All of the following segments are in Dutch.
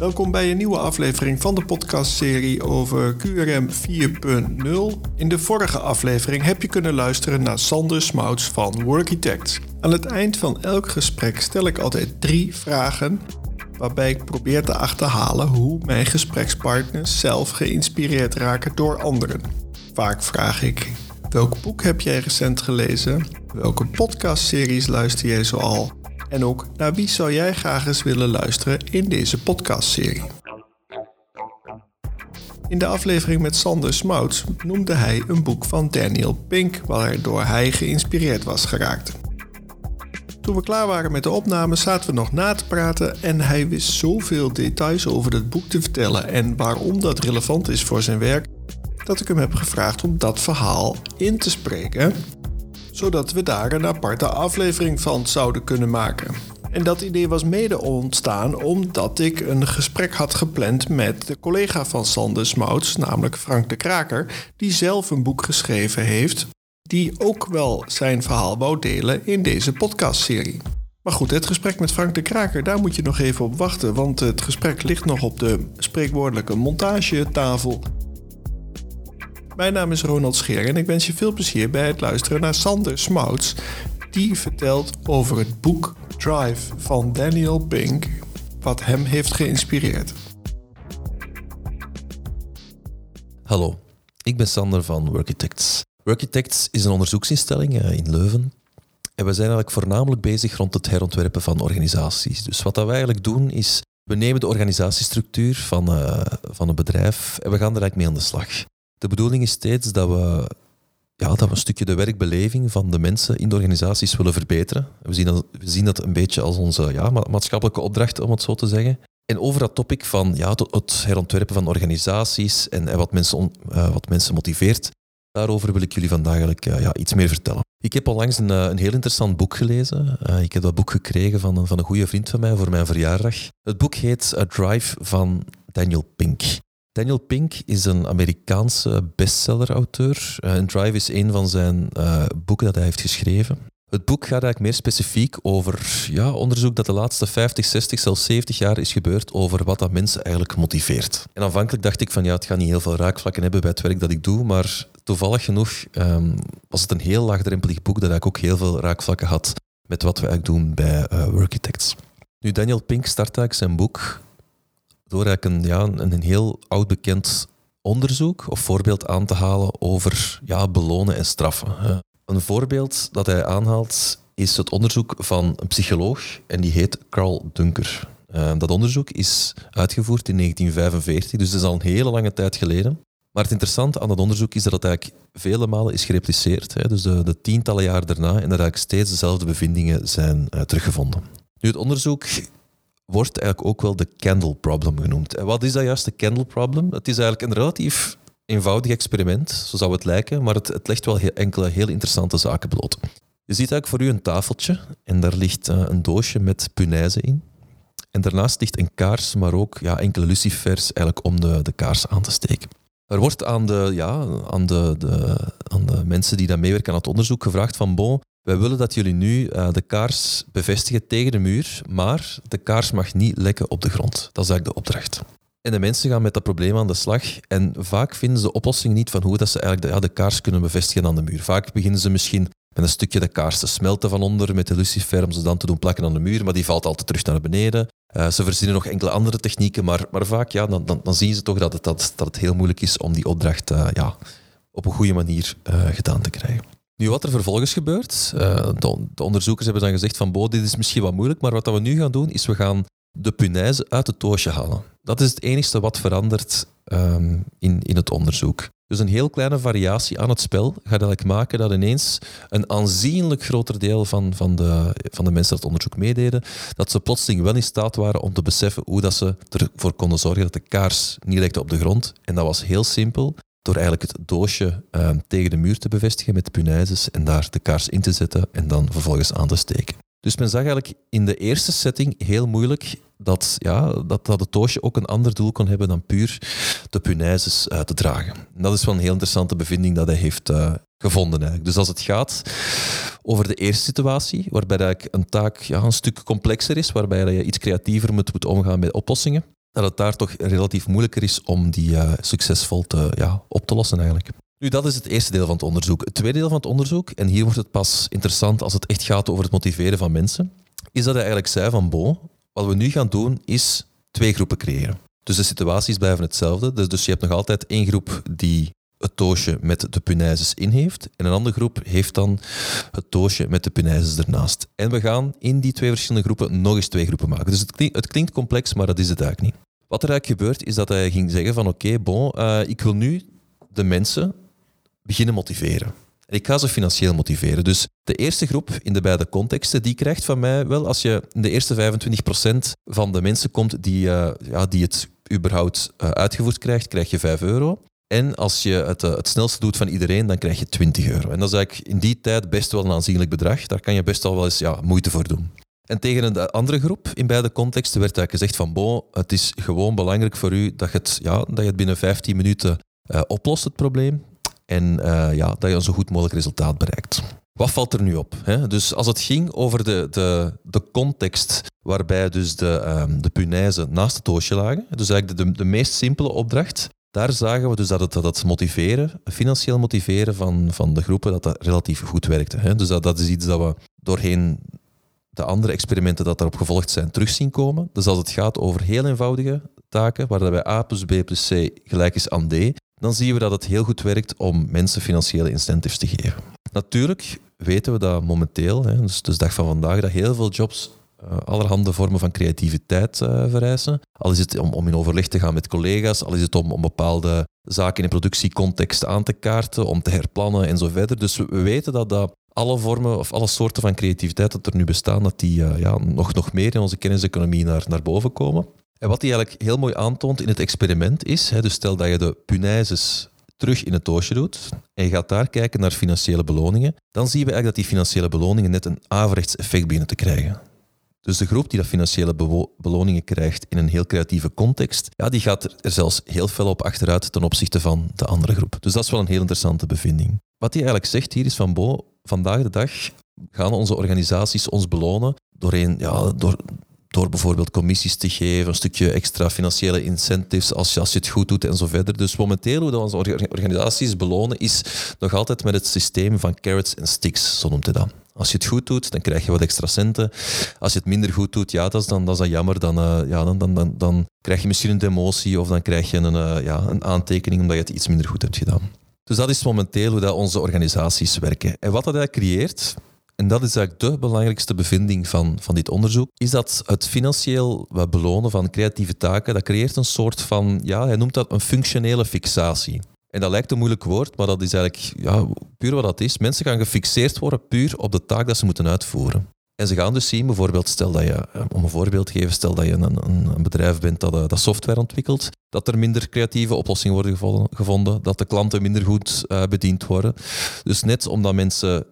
Welkom bij een nieuwe aflevering van de podcastserie over QRM 4.0. In de vorige aflevering heb je kunnen luisteren naar Sander Smouts van Workitect. Aan het eind van elk gesprek stel ik altijd drie vragen waarbij ik probeer te achterhalen hoe mijn gesprekspartners zelf geïnspireerd raken door anderen. Vaak vraag ik: welk boek heb jij recent gelezen? Welke podcastseries luister jij zoal? En ook naar wie zou jij graag eens willen luisteren in deze podcastserie? In de aflevering met Sander Smouts noemde hij een boek van Daniel Pink waardoor hij geïnspireerd was geraakt. Toen we klaar waren met de opname zaten we nog na te praten en hij wist zoveel details over het boek te vertellen en waarom dat relevant is voor zijn werk, dat ik hem heb gevraagd om dat verhaal in te spreken zodat we daar een aparte aflevering van zouden kunnen maken. En dat idee was mede ontstaan omdat ik een gesprek had gepland met de collega van Sander Smouts, namelijk Frank de Kraker, die zelf een boek geschreven heeft, die ook wel zijn verhaal wou delen in deze podcastserie. Maar goed, het gesprek met Frank de Kraker, daar moet je nog even op wachten, want het gesprek ligt nog op de spreekwoordelijke montagetafel. Mijn naam is Ronald Scheer en ik wens je veel plezier bij het luisteren naar Sander Smouts, die vertelt over het boek Drive van Daniel Pink, wat hem heeft geïnspireerd. Hallo, ik ben Sander van Workitects. Workitects is een onderzoeksinstelling eh, in Leuven. En we zijn eigenlijk voornamelijk bezig rond het herontwerpen van organisaties. Dus wat dat eigenlijk doen is, we nemen de organisatiestructuur van, uh, van een bedrijf en we gaan er eigenlijk mee aan de slag. De bedoeling is steeds dat we, ja, dat we een stukje de werkbeleving van de mensen in de organisaties willen verbeteren. We zien dat, we zien dat een beetje als onze ja, maatschappelijke opdracht, om het zo te zeggen. En over dat topic van ja, het herontwerpen van organisaties en, wat, mensen, uh, wat mensen motiveert, daarover wil ik jullie vandaag eigenlijk, uh, ja, iets meer vertellen. Ik heb onlangs een, uh, een heel interessant boek gelezen. ik heb dat boek gekregen van, van een goede vriend van mij voor mijn verjaardag. Het boek heet A Drive van Daniel Pink. Daniel Pink is een Amerikaanse bestseller-auteur. Uh, Drive is een van zijn uh, boeken dat hij heeft geschreven. Het boek gaat eigenlijk meer specifiek over ja, onderzoek dat de laatste 50, 60, zelfs 70 jaar is gebeurd over wat dat mensen eigenlijk motiveert. En aanvankelijk dacht ik van ja, het gaat niet heel veel raakvlakken hebben bij het werk dat ik doe, maar toevallig genoeg um, was het een heel laagdrempelig boek dat eigenlijk ook heel veel raakvlakken had met wat we eigenlijk doen bij uh, Workitects. Nu, Daniel Pink start eigenlijk zijn boek door eigenlijk een, ja, een heel oud bekend onderzoek of voorbeeld aan te halen over ja, belonen en straffen. Een voorbeeld dat hij aanhaalt is het onderzoek van een psycholoog en die heet Carl Dunker. Uh, dat onderzoek is uitgevoerd in 1945, dus dat is al een hele lange tijd geleden. Maar het interessante aan dat onderzoek is dat het eigenlijk vele malen is gerepliceerd, hè, dus de, de, tientallen jaar daarna, en dat eigenlijk steeds dezelfde bevindingen zijn uh, teruggevonden. Nu, het onderzoek wordt eigenlijk ook wel de candle problem genoemd. En wat is dat juist, de candle problem? Het is eigenlijk een relatief eenvoudig experiment, zo zou het lijken, maar het, het legt wel heel, enkele heel interessante zaken bloot. Je ziet eigenlijk voor u een tafeltje en daar ligt uh, een doosje met punaise in. En daarnaast ligt een kaars, maar ook ja, enkele lucifers eigenlijk om de, de kaars aan te steken. Er wordt aan de, ja, aan, de, de, aan de mensen die daar meewerken aan het onderzoek gevraagd van bon, wij willen dat jullie nu uh, de kaars bevestigen tegen de muur, maar de kaars mag niet lekken op de grond. Dat is eigenlijk de opdracht. En de mensen gaan met dat probleem aan de slag en vaak vinden ze oplossing niet van hoe dat ze eigenlijk de, kaars kunnen bevestigen aan de muur. Vaak beginnen ze misschien met een stukje de kaars te smelten van onder met de lucifer om ze dan te doen plakken aan de muur, maar die valt altijd terug naar beneden. Uh, ze verzinnen nog enkele andere technieken, maar, maar vaak ja, dan, dan, dan zien ze toch dat het, dat, dat heel moeilijk is om die opdracht uh, ja, op een goede manier gedaan te krijgen. Nu, wat er vervolgens gebeurt, uh, de, de, onderzoekers hebben dan gezegd van, dit is misschien wat moeilijk, maar wat we nu gaan doen, is we gaan de punaise uit het doosje halen. Dat is het enige wat verandert um, in, in het onderzoek. Dus een heel kleine variatie aan het spel gaat eigenlijk maken dat ineens een aanzienlijk groter deel van, van, de, van de mensen dat het onderzoek meededen, dat ze plotseling wel in staat waren om te beseffen hoe dat ze ervoor konden zorgen dat de kaars niet lekte op de grond. En dat was heel simpel door eigenlijk het doosje uh, tegen de muur te bevestigen met punaises en daar de kaars in te zetten en dan vervolgens aan te steken. Dus men zag eigenlijk in de eerste setting heel moeilijk dat, ja, dat, dat het doosje ook een ander doel kon hebben dan puur de punaises uh, te dragen. En dat is wel een heel interessante bevinding dat hij heeft uh, gevonden. Eigenlijk. Dus als het gaat over de eerste situatie, waarbij eigenlijk een taak ja, een stuk complexer is, waarbij je iets creatiever moet, moet omgaan met oplossingen, dat het daar toch relatief moeilijker is om die uh, succesvol te, ja, op te lossen eigenlijk. Nu, dat is het eerste deel van het onderzoek. Het tweede deel van het onderzoek, en hier wordt het pas interessant als het echt gaat over het motiveren van mensen, is dat hij eigenlijk zei van Bo, wat we nu gaan doen is twee groepen creëren. Dus de situaties blijven hetzelfde. Dus, dus je hebt nog altijd één groep die het doosje met de punaises in heeft. En een andere groep heeft dan het doosje met de punaises ernaast. En we gaan in die twee verschillende groepen nog eens twee groepen maken. Dus het klinkt, het klinkt complex, maar dat is het eigenlijk niet. Wat er eigenlijk gebeurt, is dat hij ging zeggen van oké, bon, uh, ik wil nu de mensen beginnen motiveren. En ik ga ze financieel motiveren. Dus de eerste groep in de beide contexten, die krijgt van mij wel, als je in de eerste 25% van de mensen komt die, uh, ja, die het überhaupt uh, uitgevoerd krijgt, krijg je 5 euro. En als je het, uh, het snelste doet van iedereen, dan krijg je 20 euro. En dat is eigenlijk in die tijd best wel een aanzienlijk bedrag. Daar kan je best al wel eens ja, moeite voor doen. En tegen een andere groep in beide contexten werd eigenlijk gezegd van bon, het is gewoon belangrijk voor u dat je het, ja, dat je het binnen 15 minuten uh, oplost, het probleem. En uh, ja, dat je een zo goed mogelijk resultaat bereikt. Wat valt er nu op? Hè? Dus als het ging over de, de, de context waarbij dus de, um, de naast het doosje lagen, dus eigenlijk de, de meest simpele opdracht, daar zagen we dus dat het, dat motiveren, financieel motiveren van, van de groepen, dat dat relatief goed werkte. Hè? Dus dat, dat is iets dat we doorheen de andere experimenten dat daarop gevolgd zijn terug zien komen. Dus als het gaat over heel eenvoudige taken, waar dat bij A plus B plus C gelijk is aan D, dan zien we dat het heel goed werkt om mensen financiële incentives te geven. Natuurlijk weten we dat momenteel, hè, dus, dus de dag van vandaag, dat heel veel jobs uh, allerhande vormen van creativiteit uh, vereisen. Al is het om, om in overleg te gaan met collega's, al is het om, om bepaalde zaken in productiecontext aan te kaarten, om te herplannen en zo verder. Dus we, we weten dat, dat alle vormen of alle soorten van creativiteit dat er nu bestaan, dat die uh, ja, nog, nog meer in onze kenniseconomie naar, naar boven komen. En wat hij eigenlijk heel mooi aantoont in het experiment is, hè, dus stel dat je de punaises terug in het doosje doet en je gaat daar kijken naar financiële beloningen, dan zien we eigenlijk dat die financiële beloningen net een averechts effect beginnen te krijgen. Dus de groep die dat financiële beloningen krijgt in een heel creatieve context, ja, die gaat er zelfs heel fel op achteruit ten opzichte van de andere groep. Dus dat is wel een heel interessante bevinding. Wat hij eigenlijk zegt hier is van, Bo, vandaag de dag gaan onze organisaties ons belonen doorheen, ja, door, door bijvoorbeeld commissies te geven, een stukje extra financiële incentives als je, als je het goed doet en zo verder. Dus momenteel hoe dat onze organisaties belonen is nog altijd met het systeem van carrots en sticks, zo noemt hij dat. Als je het goed doet, dan krijg je wat extra centen. Als je het minder goed doet, ja, dat is dan, dat is dan jammer. Dan, uh, ja, dan, dan, dan, dan, krijg je misschien een demotie of dan krijg je een, uh, ja, een aantekening omdat je het iets minder goed hebt gedaan. Dus dat is momenteel hoe dat onze organisaties werken. En wat dat creëert, en dat is eigenlijk de belangrijkste bevinding van, van dit onderzoek, is dat het financieel belonen van creatieve taken, dat creëert een soort van, ja, hij noemt dat een functionele fixatie. En dat lijkt een moeilijk woord, maar dat is eigenlijk ja, puur wat dat is. Mensen gaan gefixeerd worden puur op de taak dat ze moeten uitvoeren. En ze gaan dus zien, bijvoorbeeld, stel dat je, eh, om een voorbeeld te geven, stel dat je een, een, bedrijf bent dat, eh, dat software ontwikkelt, dat er minder creatieve oplossingen worden gevonden, dat de klanten minder goed uh, bediend worden. Dus net omdat mensen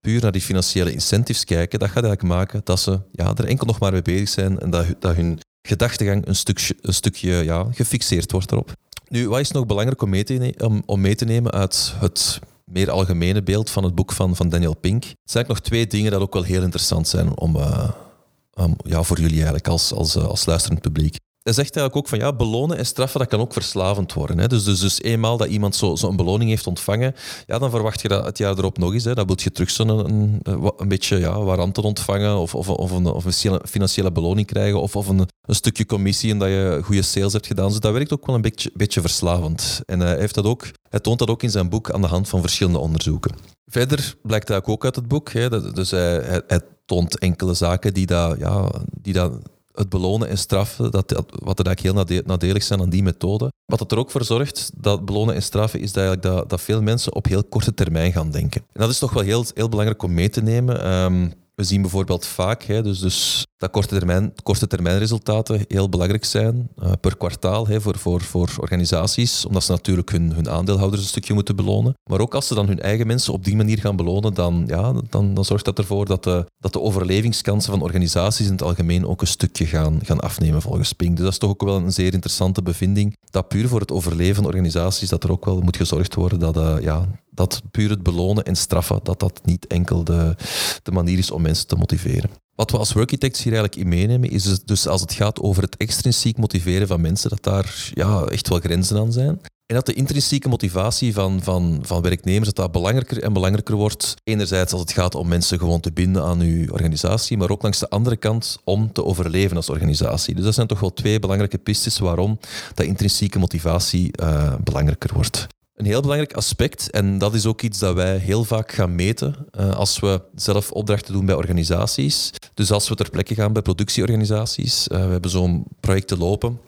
puur naar die financiële incentives kijken, dat gaat eigenlijk maken dat ze ja, er enkel nog maar mee bezig zijn en dat, dat hun gedachtegang een stukje, een stukje ja, gefixeerd wordt erop. Nu, wat is nog belangrijk om mee te, om, om mee te nemen uit het meer algemene beeld van het boek van, van Daniel Pink? Er zijn eigenlijk nog twee dingen dat ook wel heel interessant zijn om, um, ja, voor jullie eigenlijk als, als, uh, als luisterend publiek hij zegt eigenlijk ook van ja, belonen en straffen, dat kan ook verslavend worden. Hè. Dus, dus, dus eenmaal dat iemand zo'n zo beloning heeft ontvangen, ja, dan verwacht je dat het jaar erop nog eens. Hè. Dan wil je terug zo'n een, een, beetje ja, waranten ontvangen of, of, of, een, of een financiële beloning krijgen of, of een, een stukje commissie en dat je goede sales hebt gedaan. Dus dat werkt ook wel een beetje, beetje verslavend. En hij, heeft dat ook, hij toont dat ook in zijn boek aan de hand van verschillende onderzoeken. Verder blijkt dat ook uit het boek. Hè. Dus hij, hij, hij toont enkele zaken die dat, ja, die dat het belonen en straffen, dat, wat er eigenlijk heel nadelig zijn aan die methode. Wat het er ook voor zorgt, dat belonen en straffen, is dat, eigenlijk dat, dat veel mensen op heel korte termijn gaan denken. En dat is toch wel heel, heel belangrijk om mee te nemen. Um, we zien bijvoorbeeld vaak hè, dus, dus dat korte termijn, korte resultaten heel belangrijk zijn uh, per kwartaal voor, voor, voor organisaties, omdat ze natuurlijk hun, hun aandeelhouders een stukje moeten belonen. Maar ook als ze dan hun eigen mensen op die manier gaan belonen, dan, ja, dan, dan zorgt dat ervoor dat de, dat de overlevingskansen van organisaties in het algemeen ook een stukje gaan, gaan afnemen volgens Pink. Dus dat is toch ook wel een zeer interessante bevinding, dat puur voor het overleven van organisaties, dat er ook wel moet gezorgd worden dat, uh, ja, dat puur het belonen en straffen, dat dat niet enkel de, de manier is om mensen te motiveren. Wat we als Workitects hier eigenlijk in meenemen, is dus, als het gaat over het extrinsiek motiveren van mensen, dat daar ja, echt wel grenzen aan zijn. En dat de intrinsieke motivatie van, van, van werknemers dat dat belangrijker en belangrijker wordt. Enerzijds als het gaat om mensen gewoon te binden aan uw organisatie, maar ook langs de andere kant om te overleven als organisatie. Dus dat zijn toch wel twee belangrijke pistes waarom dat intrinsieke motivatie uh, belangrijker wordt. Een heel belangrijk aspect, en dat is ook iets dat wij heel vaak gaan meten uh, als we zelf opdrachten doen bij organisaties. Dus als we ter plekke gaan bij productieorganisaties, uh, we hebben zo'n projecten lopen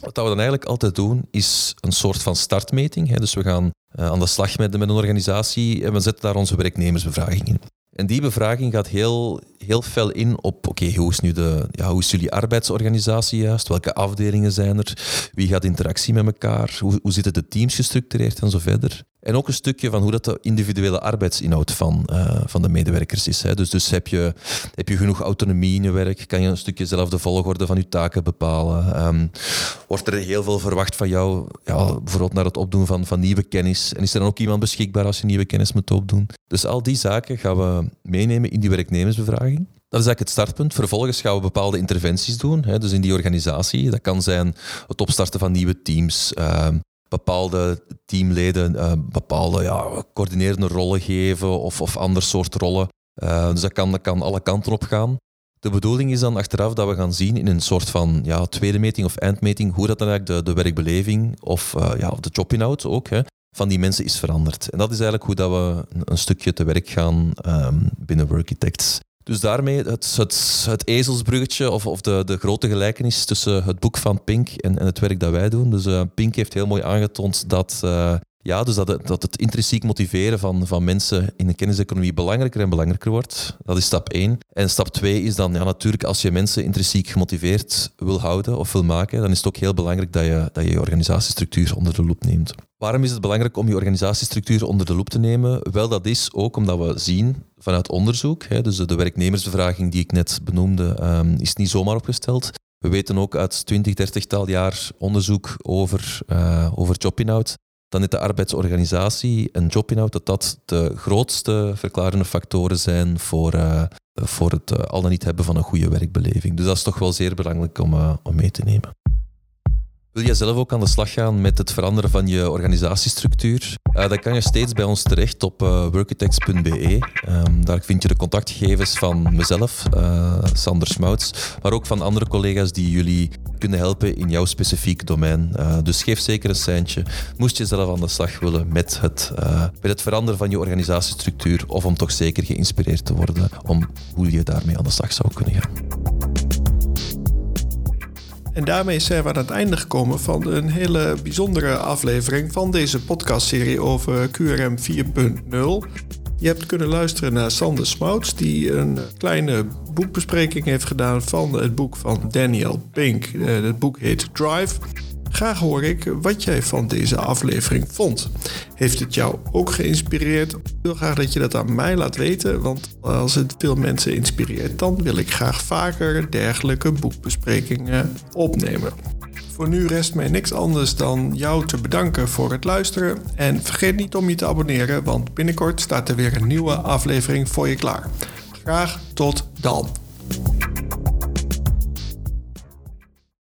wat we dan eigenlijk altijd doen, is een soort van startmeting. Hè. Dus we gaan uh, aan de slag met, met een organisatie en we zetten daar onze werknemersbevraging in. En die bevraging gaat heel, heel fel in op, oké, hoe is nu de, ja, hoe is jullie arbeidsorganisatie juist? Welke afdelingen zijn er? Wie gaat interactie met elkaar? Hoe, hoe zitten de teams gestructureerd en zo verder? En ook een stukje van hoe dat de individuele arbeidsinhoud van, uh, van de medewerkers is. Hè. Dus, dus heb, je, heb je genoeg autonomie in je werk? Kan je een stukje zelf de volgorde van je taken bepalen? Um, wordt er heel veel verwacht van jou, ja, bijvoorbeeld naar het opdoen van, van nieuwe kennis? En is er dan ook iemand beschikbaar als je nieuwe kennis moet opdoen? Dus al die zaken gaan we meenemen in die werknemersbevraging. Dat is eigenlijk het startpunt. Vervolgens gaan we bepaalde interventies doen. Hè, dus in die organisatie. Dat kan zijn het opstarten van nieuwe teams, uh, bepaalde teamleden uh, bepaalde ja, coördinerende rollen geven of, of ander soort rollen. Uh, dus dat kan, dat kan alle kanten op gaan. De bedoeling is dan achteraf dat we gaan zien in een soort van ja, tweede meting of eindmeting hoe dat dan eigenlijk de, de werkbeleving of, uh, ja, de jobinhoud ook hè, van die mensen is veranderd. En dat is eigenlijk hoe dat we een, stukje te werk gaan um, binnen Workitects. Dus daarmee het, het, het ezelsbruggetje of, of de, de grote gelijkenis tussen het boek van Pink en, en het werk dat wij doen. Dus uh, Pink heeft heel mooi aangetoond dat, uh, ja, dus dat, het, dat het intrinsiek motiveren van, van mensen in de kenniseconomie belangrijker en belangrijker wordt. Dat is stap 1. En stap 2 is dan ja, natuurlijk als je mensen intrinsiek gemotiveerd wil houden of wil maken, dan is het ook heel belangrijk dat je dat je, organisatiestructuur onder de loep neemt. Waarom is het belangrijk om je organisatiestructuur onder de loep te nemen? Wel, dat is ook omdat we zien vanuit onderzoek, hè, dus de werknemersbevraging die ik net benoemde, um, is niet zomaar opgesteld. We weten ook uit 20, 30 tal jaar onderzoek over, over jobinhoud, dan is de arbeidsorganisatie en jobinhoud dat dat de grootste verklarende factoren zijn voor, uh, voor het uh, al dan niet hebben van een goede werkbeleving. Dus dat is toch wel zeer belangrijk om, om mee te nemen. Wil jij zelf ook aan de slag gaan met het veranderen van je organisatiestructuur? Uh, dan kan je steeds bij ons terecht op uh, workitex.be. Um, daar vind je de contactgegevens van mezelf, uh, Sander Smouts, maar ook van andere collega's die jullie kunnen helpen in jouw specifiek domein. dus geef zeker een seintje. Moest je zelf aan de slag willen met het, met het veranderen van je organisatiestructuur of om toch zeker geïnspireerd te worden om hoe je daarmee aan de slag zou kunnen gaan. En daarmee zijn we aan het einde gekomen van een hele bijzondere aflevering van deze podcastserie over QRM 4.0. Je hebt kunnen luisteren naar Sander Smouts, die een kleine boekbespreking heeft gedaan van het boek van Daniel Pink. Eh, het boek heet Drive. Graag hoor ik wat jij van deze aflevering vond. Heeft het jou ook geïnspireerd? Ik wil graag dat je dat aan mij laat weten, want als het veel mensen inspireert, dan wil ik graag vaker dergelijke boekbesprekingen opnemen. Voor nu rest mij niks anders dan jou te bedanken voor het luisteren. En vergeet niet om je te abonneren, want binnenkort staat er weer een nieuwe aflevering voor je klaar. Graag tot dan.